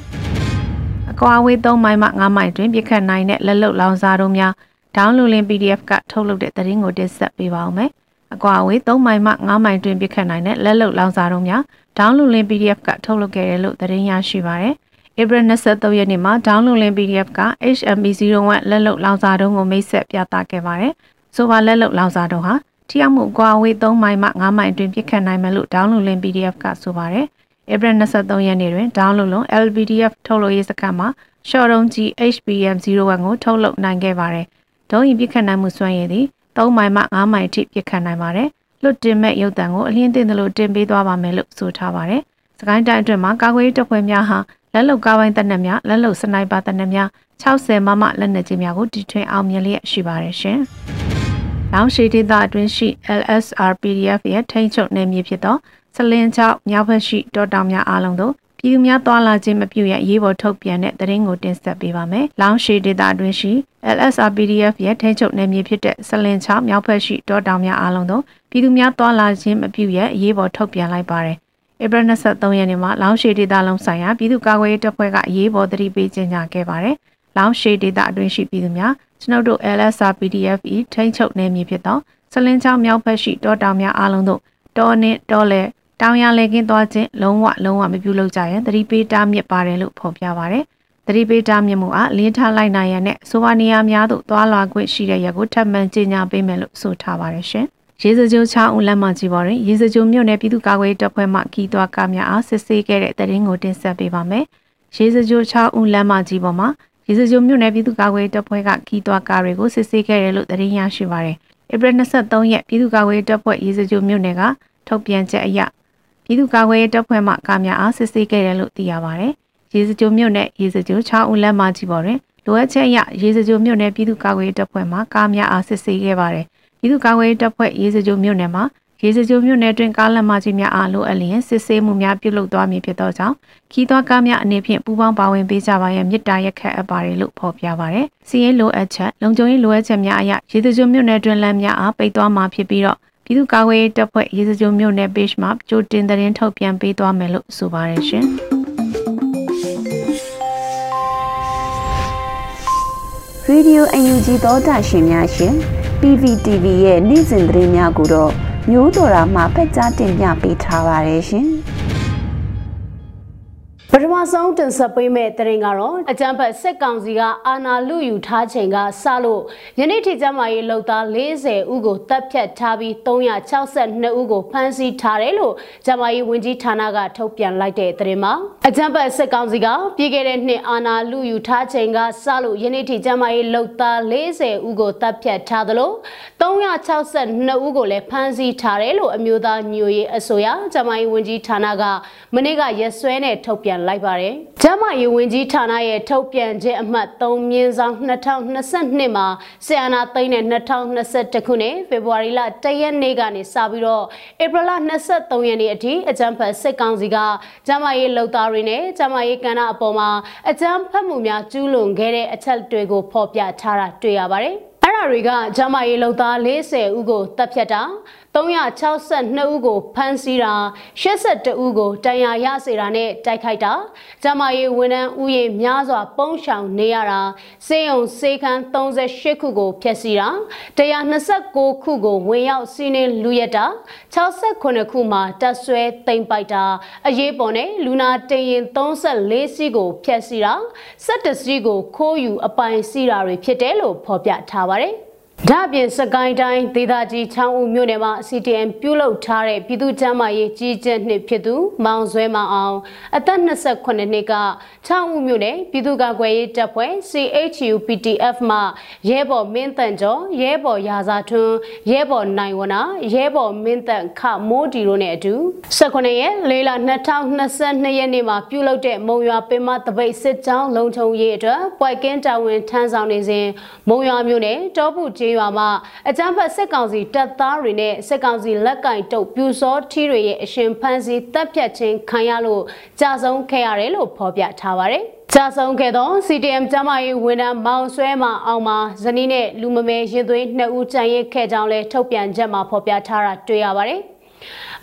Speaker 3: ။အကွာဝေး3မိုင်မှ9မိုင်တွင်ပြစ်ခတ်နိုင်တဲ့လက်လုတ်လောင်စာတို့များ download link PDF ကထုတ်လုပ်တဲ့သတင်းကိုတင်ဆက်ပေးပါောင်းမယ်။ အကွာအဝေး3မိုင်မှ9မိုင်တွင်ပြစ်ခတ်နိုင်တဲ့လက်လုတ်လောင်စာတို့များ download link PDF ကထုတ်လုပ်ခဲ့တယ်လို့သတင်းရရှိပါရယ်။ April 23ရက်နေ့မှာ download link PDF က HMB01 လက်လုတ်လောင်စာတုံးကိုမိတ်ဆက်ပြသခဲ့ပါတယ်။ဆိုပါလက်လုတ်လောင်စာတုံးဟာထိရောက်မှုကွာဝေး3မိုင်မှ9မိုင်အတွင်းပြစ်ခတ်နိုင်မယ်လို့ download link PDF ကဆိုပါရယ်။ April 23ရက်နေ့တွင် download လုံး LPDF ထုတ်လုပ်ရေးစခန်းမှာ short range G HBM01 ကိုထုတ်လုပ်နိုင်ခဲ့ပါတယ်။ဒုံးရင်ပြစ်ခတ်နိုင်မှုစွမ်းရည်သည် 3မိုင်မှ9မိုင်အထိပြစ်ခတ်နိုင်ပါတယ်။လွတ်တင်မဲ့ရုပ်တံကိုအလင်းတင်တယ်လို့တင်ပေးသွားပါမယ်လို့ဆိုထားပါတယ်။စကိုင်းတိုင်းအတွင်းမှာကာကွယ်ရေးတပ်ဖွဲ့များဟာလက်လုံကားပိုင်းတပ်နက်များလက်လုံစနိုက်ပါတပ်နက်များ60မမလက်နက်ကြီးများကိုတီထွင်အောင်မြင်လျက်ရှိပါတယ်ရှင်။လောင်ရှိဒေသအတွင်းရှိ LSR PDF ရဲ့ထိန်းချုပ်နယ်မြေဖြစ်သောစလင်းချောက်မြောက်ဘက်ရှိတောတောင်များအားလုံးတို့ ပြည်သူများတွာလာခြင်းမပြုရရေးပေါ်ထုတ်ပြန်တဲ့သတင်းကိုတင်ဆက်ပေးပါမယ်။လောင်ရှိဒေသအတွင်းရှိ LSR PDF ရဲ့ထိန်းချုပ်နယ်မြေဖြစ်တဲ့စလင်ချောင်းမြောက်ဘက်ရှိတောတောင်များအားလုံးတို့ပြည်သူများတွာလာခြင်းမပြုရအရေးပေါ်ထုတ်ပြန်လိုက်ပါတယ်။ဧပြီ23ရက်နေ့မှာလောင်ရှိဒေသလုံးဆိုင်ရာပြည်သူ့ကာကွယ်ရေးတပ်ဖွဲ့ကအရေးပေါ်သတိပေးကြေညာခဲ့ပါတယ်။လောင်ရှိဒေသအတွင်းရှိပြည်သူများကျွန်ုပ်တို့ LSR PDF ၏ထိန်းချုပ်နယ်မြေဖြစ်သောစလင်ချောင်းမြောက်ဘက်ရှိတောတောင်များအားလုံးတို့တောနှင့်တောလဲ တောင်ရလေကင်းသွားခြင်းလုံးဝလုံးဝမပြုလုပ်ကြရန်သတိပေးတားမြစ်ပါတယ်လို့ဖော်ပြပါတယ်။သတိပေးတားမြစ်မှုအားလင်းထားလိုက်နိုင်ရန်နဲ့ဆိုပါနေရာများသို့သွာလာခွင့်ရှိတဲ့ရက်ကိုထပ်မံကြေညာပေးမယ်လို့ဆိုထားပါတယ်ရှင်။ရေစကြိုချောင်းဦးလက်မကြီးပေါ်တွင်ရေစကြိုမြို့နယ်ပြည်သူ့ကာကွယ်တပ်ဖွဲ့မှခီးသွွားကားများအားစစ်ဆေးခဲ့တဲ့တရင်ကိုတင်ဆက်ပေးပါမယ်။ရေစကြိုချောင်းဦးလက်မကြီးပေါ်မှာရေစကြိုမြို့နယ်ပြည်သူ့ကာကွယ်တပ်ဖွဲ့ကခီးသွွားကားတွေကိုစစ်ဆေးခဲ့တယ်လို့တရင်ရရှိပါတယ်။ဧပြီ23ရက်ပြည်သူ့ကာကွယ်တပ်ဖွဲ့ရေစကြိုမြို့နယ်ကထုတ်ပြန်ချက်အရ ပြည်သူ့ကာကွယ်ရေးတပ်ဖွဲ့မှကားများအားစစ်ဆေးခဲ့တယ်လို့သိရပါတယ်။ရေစကြိုမြို့နယ်ရေစကြို6ဦးလမ်းမကြီးပေါ်တွင်လိုအပ်ချက်အရရေစကြိုမြို့နယ်ပြည်သူ့ကာကွယ်ရေးတပ်ဖွဲ့မှကားများအားစစ်ဆေးခဲ့ပါတယ်။ပြည်သူ့ကာကွယ်ရေးတပ်ဖွဲ့ရေစကြိုမြို့နယ်မှာရေစကြိုမြို့နယ်တွင်ကားလမ်းမကြီးများအားလိုအပ်လျင်စစ်ဆေးမှုများပြုလုပ်သွားမည်ဖြစ်သောကြောင့်ခီးသွွားကားများအနေဖြင့်ပူးပေါင်းပါဝင်ပေးကြပါရန်မြစ်တာရက်ခတ်အပ်ပါတယ်လို့ဖော်ပြပါရယ်။စီးရင်လိုအပ်ချက်လုံခြုံရေးလိုအပ်ချက်များအရရေစကြိုမြို့နယ်တွင်လမ်းများအားပိတ်သွားမှာဖြစ်ပြီးတော့ ပြည်သူ့ကာကွယ်ရေးတပ်ဖွဲ့ရေစကြိုမြို့နယ် page မှာကြိုတင်သတင်းထုတ်ပြန်ပေးသွားမယ်လို့ဆိုပါတယ်ရှင်။
Speaker 1: Radio UNG သောတာရှင်များရှင် PVTV ရဲ့နေ့စဉ်သတင်းများကိုတော့မျိုးတော်တာမှဖက်ကြားတင်ပြပေးထားပါတယ်ရှင်။
Speaker 4: ပထမဆုံးတင်ဆက်ပေးမယ့်တရင်ကတော့အကြံဖတ်စစ်ကောင်စီကအာဏာလုယူထားချိန်ကစလို့ယနေ့ထိကျမ်းမာရေးလှုပ်သား40ဦးကိုတပ်ဖြတ်ထားပြီး362ဦးကိုဖမ်းဆီးထားတယ်လို့ကျမ်းမာရေးဝန်ကြီးဌာနကထုတ်ပြန်လိုက်တဲ့တရင်မှာအကြံဖတ်စစ်ကောင်စီကပြည်ခဲ့တဲ့နှစ်အာဏာလုယူထားချိန်ကစလို့ယနေ့ထိကျမ်းမာရေးလှုပ်သား40ဦးကိုတပ်ဖြတ်ထားသလို362ဦးကိုလည်းဖမ်းဆီးထားတယ်လို့အမျိုးသားညွရေးအစိုးရကျမ်းမာရေးဝန်ကြီးဌာနကမနေ့ကရက်စွဲနဲ့ထုတ်ပြန်လိုက်ပါတယ်။ကျမရေးဝန်ကြီးဌာနရဲ့ထုတ်ပြန်ချက်အမှတ်3မြင်းဆောင်2022မှာဆီယနာသိန်းနဲ့2021ခုနှစ်ဖေဖော်ဝါရီလ1ရက်နေ့ကနေစပြီးတော့ဧပြီလ23ရက်နေ့အထိအကြမ်းဖက်စစ်ကောင်စီကကျမရေးလုံသားတွေနဲ့ကျမရေးကဏ္ဍအပေါ်မှာအကြမ်းဖက်မှုများကျူးလွန်ခဲ့တဲ့အချက်တွေကိုဖော်ပြထားတာတွေ့ရပါတယ်။အဲ့ဒါတာတွေကဂျမားရီလုံသား40ဦးကိုတပ်ဖြတ်တာ 362ဦးကိုဖမ်းဆီးတာ82ဦးကိုတန်ရာရစေတာနဲ့တိုက်ခိုက်တာဂျမားရီဝန်ထမ်းဥယျာဉ်များစွာ ပုံရှောင်နေရတာစေယုံစေခန်း38ခုကိုဖျက်ဆီးတာ129ခုကိုဝင်ရောက်စီးနင်းလူရက်တာ68ခုမှာတပ်ဆွဲတိမ်ပိုက်တာအရေးပေါ်နဲ့လူနာတင်ရင်34စီးကိုဖျက်ဆီးတာ17စီးကိုခိုးယူအပိုင်စီးတာတွေဖြစ်တယ်လို့ဖော်ပြထားပါတယ်။ ဒါ့အပြင်စကိုင်းတိုင်းဒေသကြီးချောင်းဦးမြို့နယ်မှာ CTM ပြုလုပ်ထားတဲ့ပြည်သူ့ကျန်းမာရေးကြီးကြပ်နှစ်ဖြစ်သူမောင်ဆွဲမောင်အောင်အသက်28နှစ်ကချောင်းဦးမြို့နယ်ပြည်သူ့ကာကွယ်ရေးတပ်ဖွဲ့ CHU PTF မှရဲဘော်မင်းတန်ကျော်ရဲဘော်ရာဇာထွန်းရဲဘော်နိုင်ဝနာရဲဘော်မင်းတန်ခမိုးဒီတို့နဲ့အတူ18ရက်၄လ2022ရက်နေ့မှာပြုလုပ်တဲ့မုံရွာပင်မတပိတ်စစ်ကြောင်းလုံခြုံရေးအတွက်ပွိုက်ကင်းတာဝန်ထမ်းဆောင်နေစဉ်မုံရွာမြို့နယ်တောပုကျေးရွာမှာအကြမ်းဖက်စစ်ကောင်စီတပ်သားတွေနဲ့စစ်ကောင်စီလက်ကင်တုပ်ပြူစောထီတွေရဲ့အရှင်ဖမ်းဆီးတပ်ဖြတ်ခြင်းခံရလို့ကြာဆုံးခဲ့ရတယ်လို့ဖော်ပြထားပါတယ်။ကြာဆုံးခဲ့သော CTM ကျမရေးဝန်ထမ်းမောင်ဆွဲမအောင်မှာဇနီးနဲ့လူမမဲရင်သွေးနှစ်ဦးကြံရစ်ခဲ့ကြောင်းလဲထုတ်ပြန်ချက်မှာဖော်ပြထားတာတွေ့ရပါတယ်။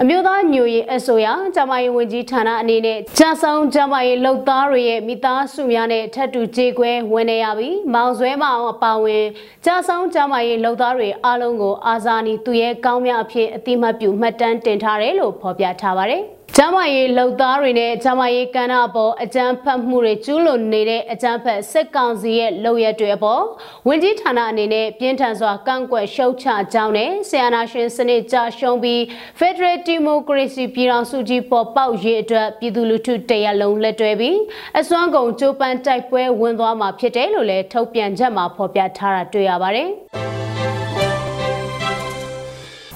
Speaker 4: အမျိုးသားညိုရေးအစိုးရဂျမားရေးဝန်ကြီးဌာနအနေနဲ့ကြာဆောင်ဂျမားရေးလှုပ်သားတွေရဲ့မိသားစုများနဲ့ထပ်တူကြေကွဲဝင်နေရပြီးမောင်ဆွဲမအောင်အပါဝင်ကြာဆောင်ဂျမားရေးလှုပ်သားတွေအားလုံးကိုအာဇာနည်သူရဲ့ကောင်းမြတ်အဖြစ်အတိမတ်ပြုမှတ်တမ်းတင်ထားတယ်လို့ဖော်ပြထားပါတယ်။ ကျမရေးလှုပ်သားတွေနဲ့ကျမရေးကဏ္ဍအပေါ်အကြမ်းဖက်မှုတွေကျူးလွန်နေတဲ့အကြမ်းဖက်စစ်ကောင်စီရဲ့လုပ်ရက်တွေအပေါ်ဝင်ကြီးဌာနအနေနဲ့ပြင်းထန်စွာကန့်ကွက်ရှုတ်ချကြောင်းနဲ့ဆီယနာရှင်စနစ်ကြရှုံးပြီး Federal Democracy ပြည်ထောင်စုကြီးပေါ်ပေါက်ရေးအတွက်ပြည်သူလူထုတရက်လုံးလက်တွဲပြီးအစွမ်းကုန်ကြိုးပမ်းတိုက်ပွဲဝင်သွားမှာဖြစ်တယ်လို့လည်းထုတ်ပြန်ချက်မှာဖော်ပြထားတာတွေ့ရပါတယ်။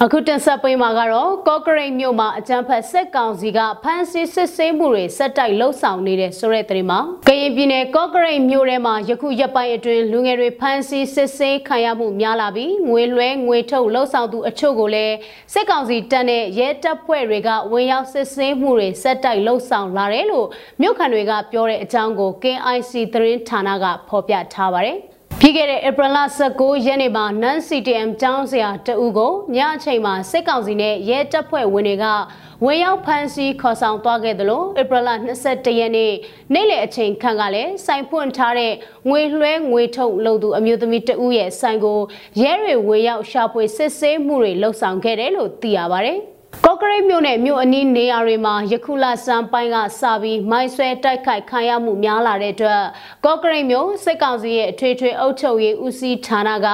Speaker 4: အခုတင်ဆက်ပေးမှာကတော့ကော့ကရိတ်မြို့မှာအကြမ်းဖက်စစ်ကောင်စီကဖမ်းဆီးစစ်ဆေးမှုတွေဆက်တိုက်လှုပ်ဆောင်နေတဲ့ဆိုတဲ့သတင်းမှာကရင်ပြည်နယ်ကော့ကရိတ်မြို့ထဲမှာယခုရက်ပိုင်းအတွင်းလူငယ်တွေဖမ်းဆီးစစ်ဆေးခံရမှုများလာပြီးငွေလွှဲငွေထုတ်လှုပ်ဆောင်သူအချို့ကိုလည်းစစ်ကောင်စီတပ်နဲ့ရဲတပ်ဖွဲ့တွေကဝင်ရောက်စစ်ဆေးမှုတွေဆက်တိုက်လှုပ်ဆောင်လာတယ်လို့မြို့ခံတွေကပြောတဲ့အကြောင်းကို KIC သတင်းဌာနကဖော်ပြထားပါတယ်။ ပြီးခဲ့တဲ့ဧပြီလ19ရက်နေ့မှာ NAN CTM ကျောင်းဆရာတဦးကိုညအချိန်မှာစစ်ကောင်စီနဲ့ရဲတပ်ဖွဲ့ဝင်တွေကဝင်ရောက်ဖမ်းဆီးခေါ်ဆောင်သွားခဲ့တယ်လို့ဧပြီလ22ရက်နေ့နေ့လယ်အချိန်ခန့်ကလည်းစိုင်ဖွင့်ထားတဲ့ငွေလွှဲငွေထုတ်လုပ်သူအမျိုးသမီးတဦးရဲ့ဆိုင်ကိုရဲတွေဝင်ရောက်ရှာဖွေစစ်ဆေးမှုတွေလှုပ်ဆောင်ခဲ့တယ်လို့သိရပါတယ်။ ကော့ကရိတ်မြို့နယ်မြို့အနီးနေရာတွေမှာယခုလစံပိုင်းကစပြီးမိုင်းဆွဲတိုက်ခိုက်ခံရမှုများလာတဲ့အတွက်ကော့ကရိတ်မြို့စစ်ကောင်စီရဲ့အထွေထွေအုပ်ချုပ်ရေးဦးစီးဌာနက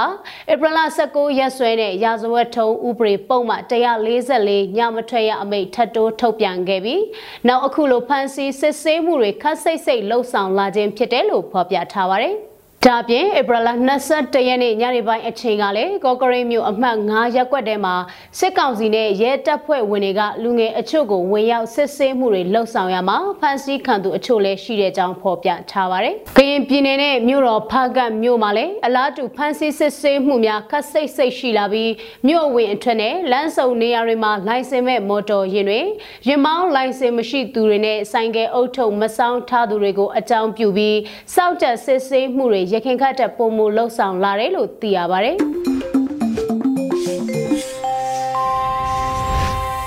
Speaker 4: ဧပြီလ19ရက်စွဲနဲ့ရာဇဝတ်ထုံးဥပဒေပုံမှန်144ညမထွက်ရအမိန့်ထပ်တိုးထုတ်ပြန်ခဲ့ပြီးနောက်အခုလိုဖမ်းဆီးစစ်ဆေးမှုတွေခတ်စိတ်စိတ်လှုပ်ဆောင်လာခြင်းဖြစ်တယ်လို့ဖော်ပြထားပါတယ်။ ဒါပြင်ဧပြီလ22ရက်နေ့ညနေပိုင်းအချိန်ကလည်းကော့ကရိတ်မြို့အမှတ်9ရပ်ကွက်ထဲမှာစစ်ကောင်စီနဲ့ရဲတပ်ဖွဲ့ဝင်တွေကလူငယ်အချို့ကိုဝင်ရောက်စစ်ဆေးမှုတွေလှုပ်ဆောင်ရမှာဖမ်းဆီးခံသူအချို့လည်းရှိတဲ့ကြောင်းဖော်ပြထားပါတယ်။ကရင်ပြည်နယ်နဲ့မြို့တော်ဖားကတ်မြို့မှာလည်းအလားတူဖမ်းဆီးစစ်ဆေးမှုများခက်စိတ်စိတ်ရှိလာပြီးမြို့ဝင်အထက်နဲ့လမ်းစုံနေရာတွေမှာလိုင်စင်မဲ့မော်တော်ယာဉ်တွေရင်မောင်းလိုင်စင်မရှိသူတွေနဲ့ဆိုင်ကယ်အုပ်ထုပ်မဆောင်ထားသူတွေကိုအကြောင်းပြုပြီးစောက်တက်စစ်ဆေးမှုတွေရခင်ခတ်တဲ့ပုံမလှုပ်ဆောင်လာတယ်လို့သိရပါတယ်။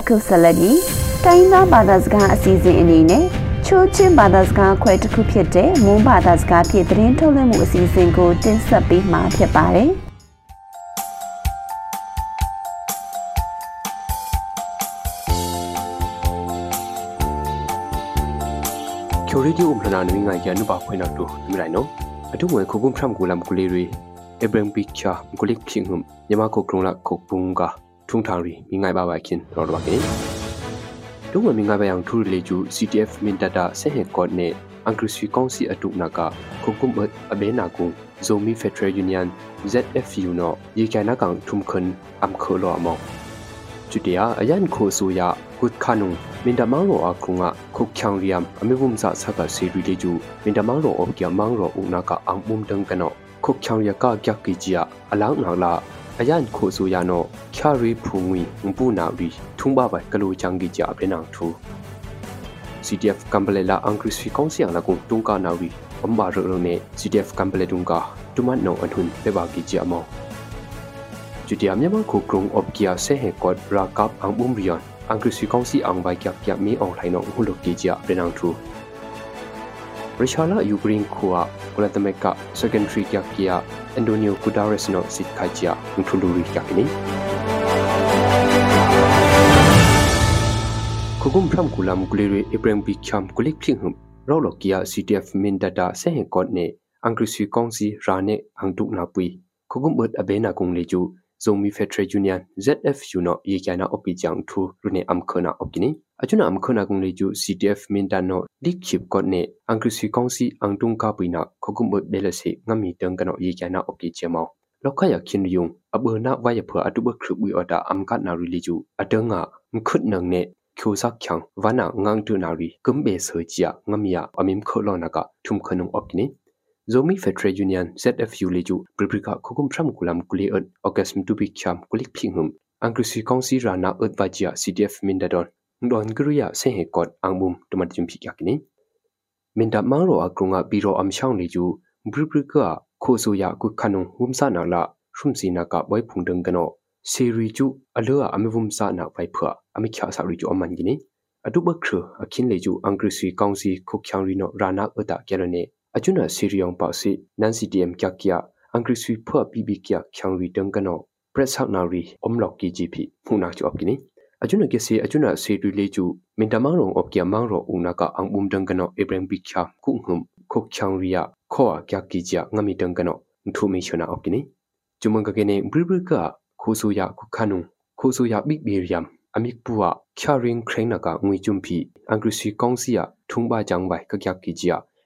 Speaker 1: ခုဆက်လက်ပြီးတိုင်းသားဘာသာစကားအစီအစဉ်အနေနဲ့ချိုးချင်းဘာသာစကားခွဲတစ်ခုဖြစ်တဲ့မွန်းဘာသာစကားဖြင့်သတင်းထုတ်လွှင့်မှုအစီအစဉ်ကိုတင်ဆက်ပေးမှာဖြစ်ပါတယ်။
Speaker 5: ချိုရီဒီဥမ္ပနာနမင်းငါရန်နုပါခွေနောက်တူမြလိုက်နော် အထုငွေခုကုမ်ထရမ်ကူလမ်ကူလီရီအဘရန်ပီချာကူလိကချင်းဟုညမကိုကရုံလာခုပုန်ကထုံထာရီမိငိုင်ဘာဘာခင်ရော်တော့ကေတုံးဝမိငိုင်ဘာယံထူရီလေကျူ CTF မင်တတာဆေဟေကော့နေအန်ကရစီ ကုတ်ခနုံမင်တမန်ရောအခုငါခုတ်ချောင်ရီယမ်အမေဘုံစာဆကစီရီလေကျူမင်တမန်ရောအောက်ကမန်ရောဦးနာကအံဘုံတန်ကနောခုတ်ချောင်ရကကြက်ကီကြီးအလောင်းနာလာအယန်ခိုဆိုရနောခရီဖူငွေငပူနာရီထုံဘပိုင်ကလိုချန်ကီကြီးအပြေနာထူ CDF ကမ်ဘလေလာအင်္ဂရိစီကောင်စီအလာကုတုံကနာရီအမ်ဘာရရနေ CDF ကမ်ဘလေတုံကတူမန်နောအထွန်းပေဘာကီကြီးအမော Judia Myanmar Khukrung Opkia Sehe Kot Rakap Ang Umrion อบเกียเซเฮกอดรากับอังบุมริยอนอังกฤษกองซีอังไวกับยามีอองไทยนองหุลกีจียเป็นอังทรูริชาลายูกรีนคัวกุลตเมกะเซกันทรีกับเกียแอนโดนิโอกูดาเรสโนสิทคาจียอุทุลูริกับนี้ခုကုမ်ဖရမ်ကူလမ်ကူလီရီအပရမ်ဘီချမ်ကူလိကဖြစ်ဟမ်ရောလော်ကီယာ CTF မင်ဒတာဆေဟင်ကော့နေအင်္ဂရိစီကောင်စီရာနေအန်တုနာပွီခုကုမ်ဘတ်အဘေနာကုံလေကျူ Zomi Federal Union ZF Juno Yekana Opijang Thu Rune Amkhona Opini Achuna Amkhona Kung Leju CTF Mindano Dikchip Kotne Angkrusi Kongsi Angtung Kapuina Khokumot Belase Ngami Tengkano Yekana Opichemo Lokaya Kinyung Abuna Wayapha Atuba Khrubi Oda Amkatna Riliju Atenga Mkhut Nangne ကိုစချံဝနာငန်းတူနာရီကွမ်ဘေဆွေချာငမီယာအမင်ခလောနာကထုံခနုံအပနိ zomi federal union zfu leju bribrika khukum thram kulam kule ot orgasm to be cham kulik phinghum angkrusi kongsi rana utwajia cdf mindadon don gruya sehe kot angmum tumatjum phikyakni minda maro akrunga biro amshaung leju bribrika khosoya ku khanu humsa na la shumsi na ka boy phungdeng gano seri chu alua amivumsa na pai phua amikhya sa ri chu amangini အတုပခရအခင်းလေကျူအင်္ဂရိစီကောင်စီခုတ်ချောင်းရီနိုရာနာအတာကဲရနေ achuna siriyong pa si nan ctm kya kya angri sui phwa bb kya khyang ri tang kano press hak na ri omlok ki gp phuna chu op kini achuna ke se achuna se ri le chu mintamang rong op kya mang ro una ka ang bum dang kano ibrahim bi kya ku ngum khok khyang ri ya kho a kya ki ja ngami dang kano thu mi chuna op kini chumang ka kene bri bri ka khosu ya ku khanu khosu ya big bi riam amik puwa kharing khreng na ka ngui chumpi angri sui kong si ya thungba jang bai ka kya ki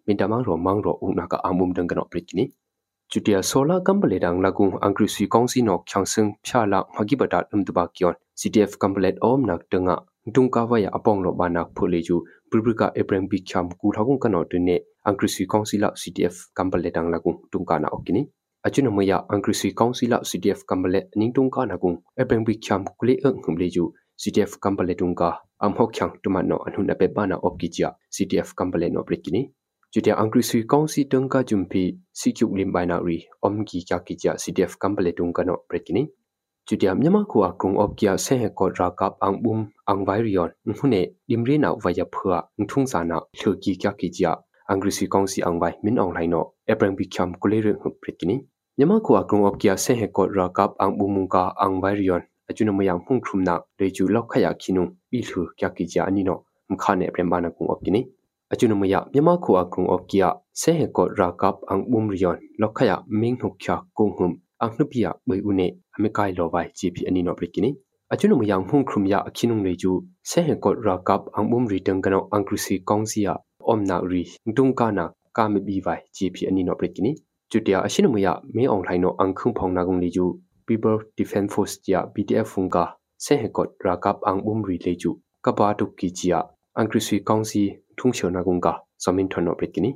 Speaker 5: ja mintamang ro mang ro una ka amum dang kano prikini chutia sola kambale dang lagung angri sui kongsi nok changsung phya la magi bata dum tu ba kyon ctf kambalet om nak tanga tung ka wa ya apong lo bana phule ju bribrika eprem bi kham ku thagung kano tune angri sui kongsi la ctf kambalet dang lagung tung ka na okini achuna maya angri sui kongsi la ctf kambalet ning tung ka na gung eprem bi kham kule ang humle ju ctf kambalet tung ka am hok khyang tumanno anhuna pe bana opki chia ctf kambalet no brikini จุดยาอังกฤษสุยกองสีตึงกาจุมพีสิคิวลิมบายนารีอมกีจากกิจา CDF กัมเปเลตุงกันอเปรกินีจุดยามยามคัวกรุงอบกียเซเฮกอรากับอังบุมอังไวริยอนหุเนดิมรีนาวายาเพื่อทุ่งสานาเลือกีจากกิจาอังกฤษสุยกองสีอังไวมินออนไลน์โนเอเปรงบิคัมกุเลเรื่องเปรกินียามคัวกรุงอบกียเซเฮกอรากับอังบุมุงกาอังไวริยอนအကျွနမယံဖုန်ခရုမနာလေကျူလောက်ခရခိနုဘီလူကကီဂျာနီနိုမခါနေပရမ်ဘာနာကုံအော့ကိနီ achunumaya myama khu akung opkia se he ko rakap ang bum rion lokhaya ming hukya kunghum ang nupia bai une amikai lowai gp ani no brikini achunumaya hung khumya akhinung leju se he ko rakap ang bum ri tang kano angkrusi kongsia omna ri ngtung kana kame bi vai gp ani no brikini chutia achunumaya me ong thaino ang khung phong na gung leju people defense force ya bdf funga se he ko rakap ang bum ri leju kapa tu ki chia angkrusi kongsi ထုံချေနာကုံကစမင်ထနောပရစ်ကိနီ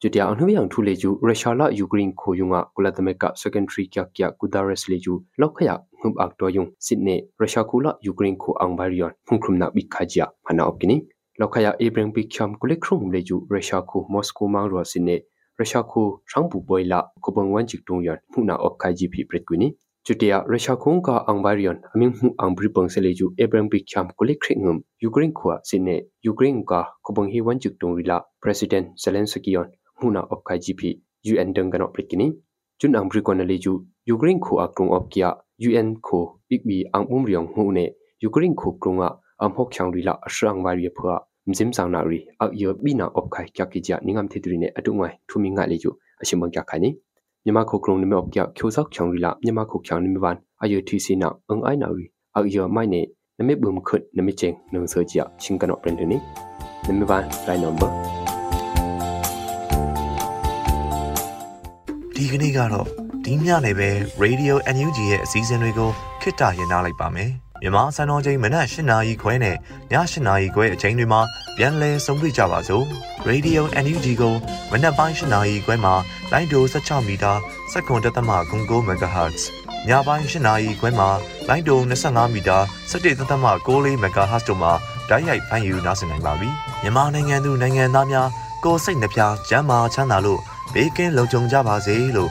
Speaker 5: ကျတျာအနှဝယံထူလေကျူရုရှားလာယူကရိန်းခိုယုံကကုလသမဂ္ဂစကန်ထရီကျကျကူဒါရက်လေကျူလောက်ခယငုပ်အက်တော်ယုံစစ်နေရုရှားကူလာယူကရိန်းခိုအောင်ဘာရီယွန်ဖုန်ခရုမနာဘိခါဂျာမနာအော့ကိနီလောက်ခယအေဘရင်ဘိချမ်ကုလက်ခရုံလေကျူရုရှားကူမော်စကိုမောင်ရောစစ်နေရုရှားကူရှမ်ပူပွိုင်လာကိုဘငဝန်ချစ်တုံယန်မှုနာအော့ခိုင်ဂျီပီပရစ်ကွီနီ chutia russia khong ka angbarion aming hu angbri pang se leju abraham big cham kulik khringum ukraine khwa sine ukraine ka khobang hi wan chuk tung rila president zelensky on huna of kai gp un dang gano prikini chun angbri kon leju ukraine khu akrung of kya un khu bigbi angum riong hu ne ukraine khu krunga am hok chang rila asrang bari phwa mzim sang na ri ak yo bina of kai kya ki ja ningam thidri ne atungwai thumi nga leju ashimang kya khani မြန်မာခုကရုံနမေအပြချိုဆောက်ချောင်းရီလာမြန်မာခုချောင်းနမေဝန်အယတီစီနာအင်အိုင်နာရီအယမိုင်နေနမေဘုံခွတ်နမေချင်နုံဆောချီချင်းကနောပရင်တနီနမေဝန်လိုင်းနံပါတ်
Speaker 6: ဒီကနေ့ကတော့ဒီညနေပဲ Radio NUG ရဲ့အစည်းအဝေးကိုခਿੱတရနာလိုက်ပါမယ်မြန်မာစံတော်ချိန်မနက်၈နာရီခွဲနဲ့ည၈နာရီခွဲအချိန်တွေမှာ ပြန်လည်ဆုံးဖြတ်ကြပါစို့ Radio NUG ကိုမနက်ပိုင်း၈နာရီခွဲမှာလိုင်းဒို16မီတာစက္ကန့်တသမ9 MHz ညပိုင်း၈နာရီခွဲမှာလိုင်းဒို25မီတာ17သမ6 MHz တို့မှာဓာတ်ရိုက်ဖမ်းယူနိုင်နိုင်ပါပြီမြန်မာနိုင်ငံသူနိုင်ငံသားများကိုစိတ်နှပြချမ်းမာချမ်းသာလို့ဘေးကင်းလုံခြုံကြပါစေလို့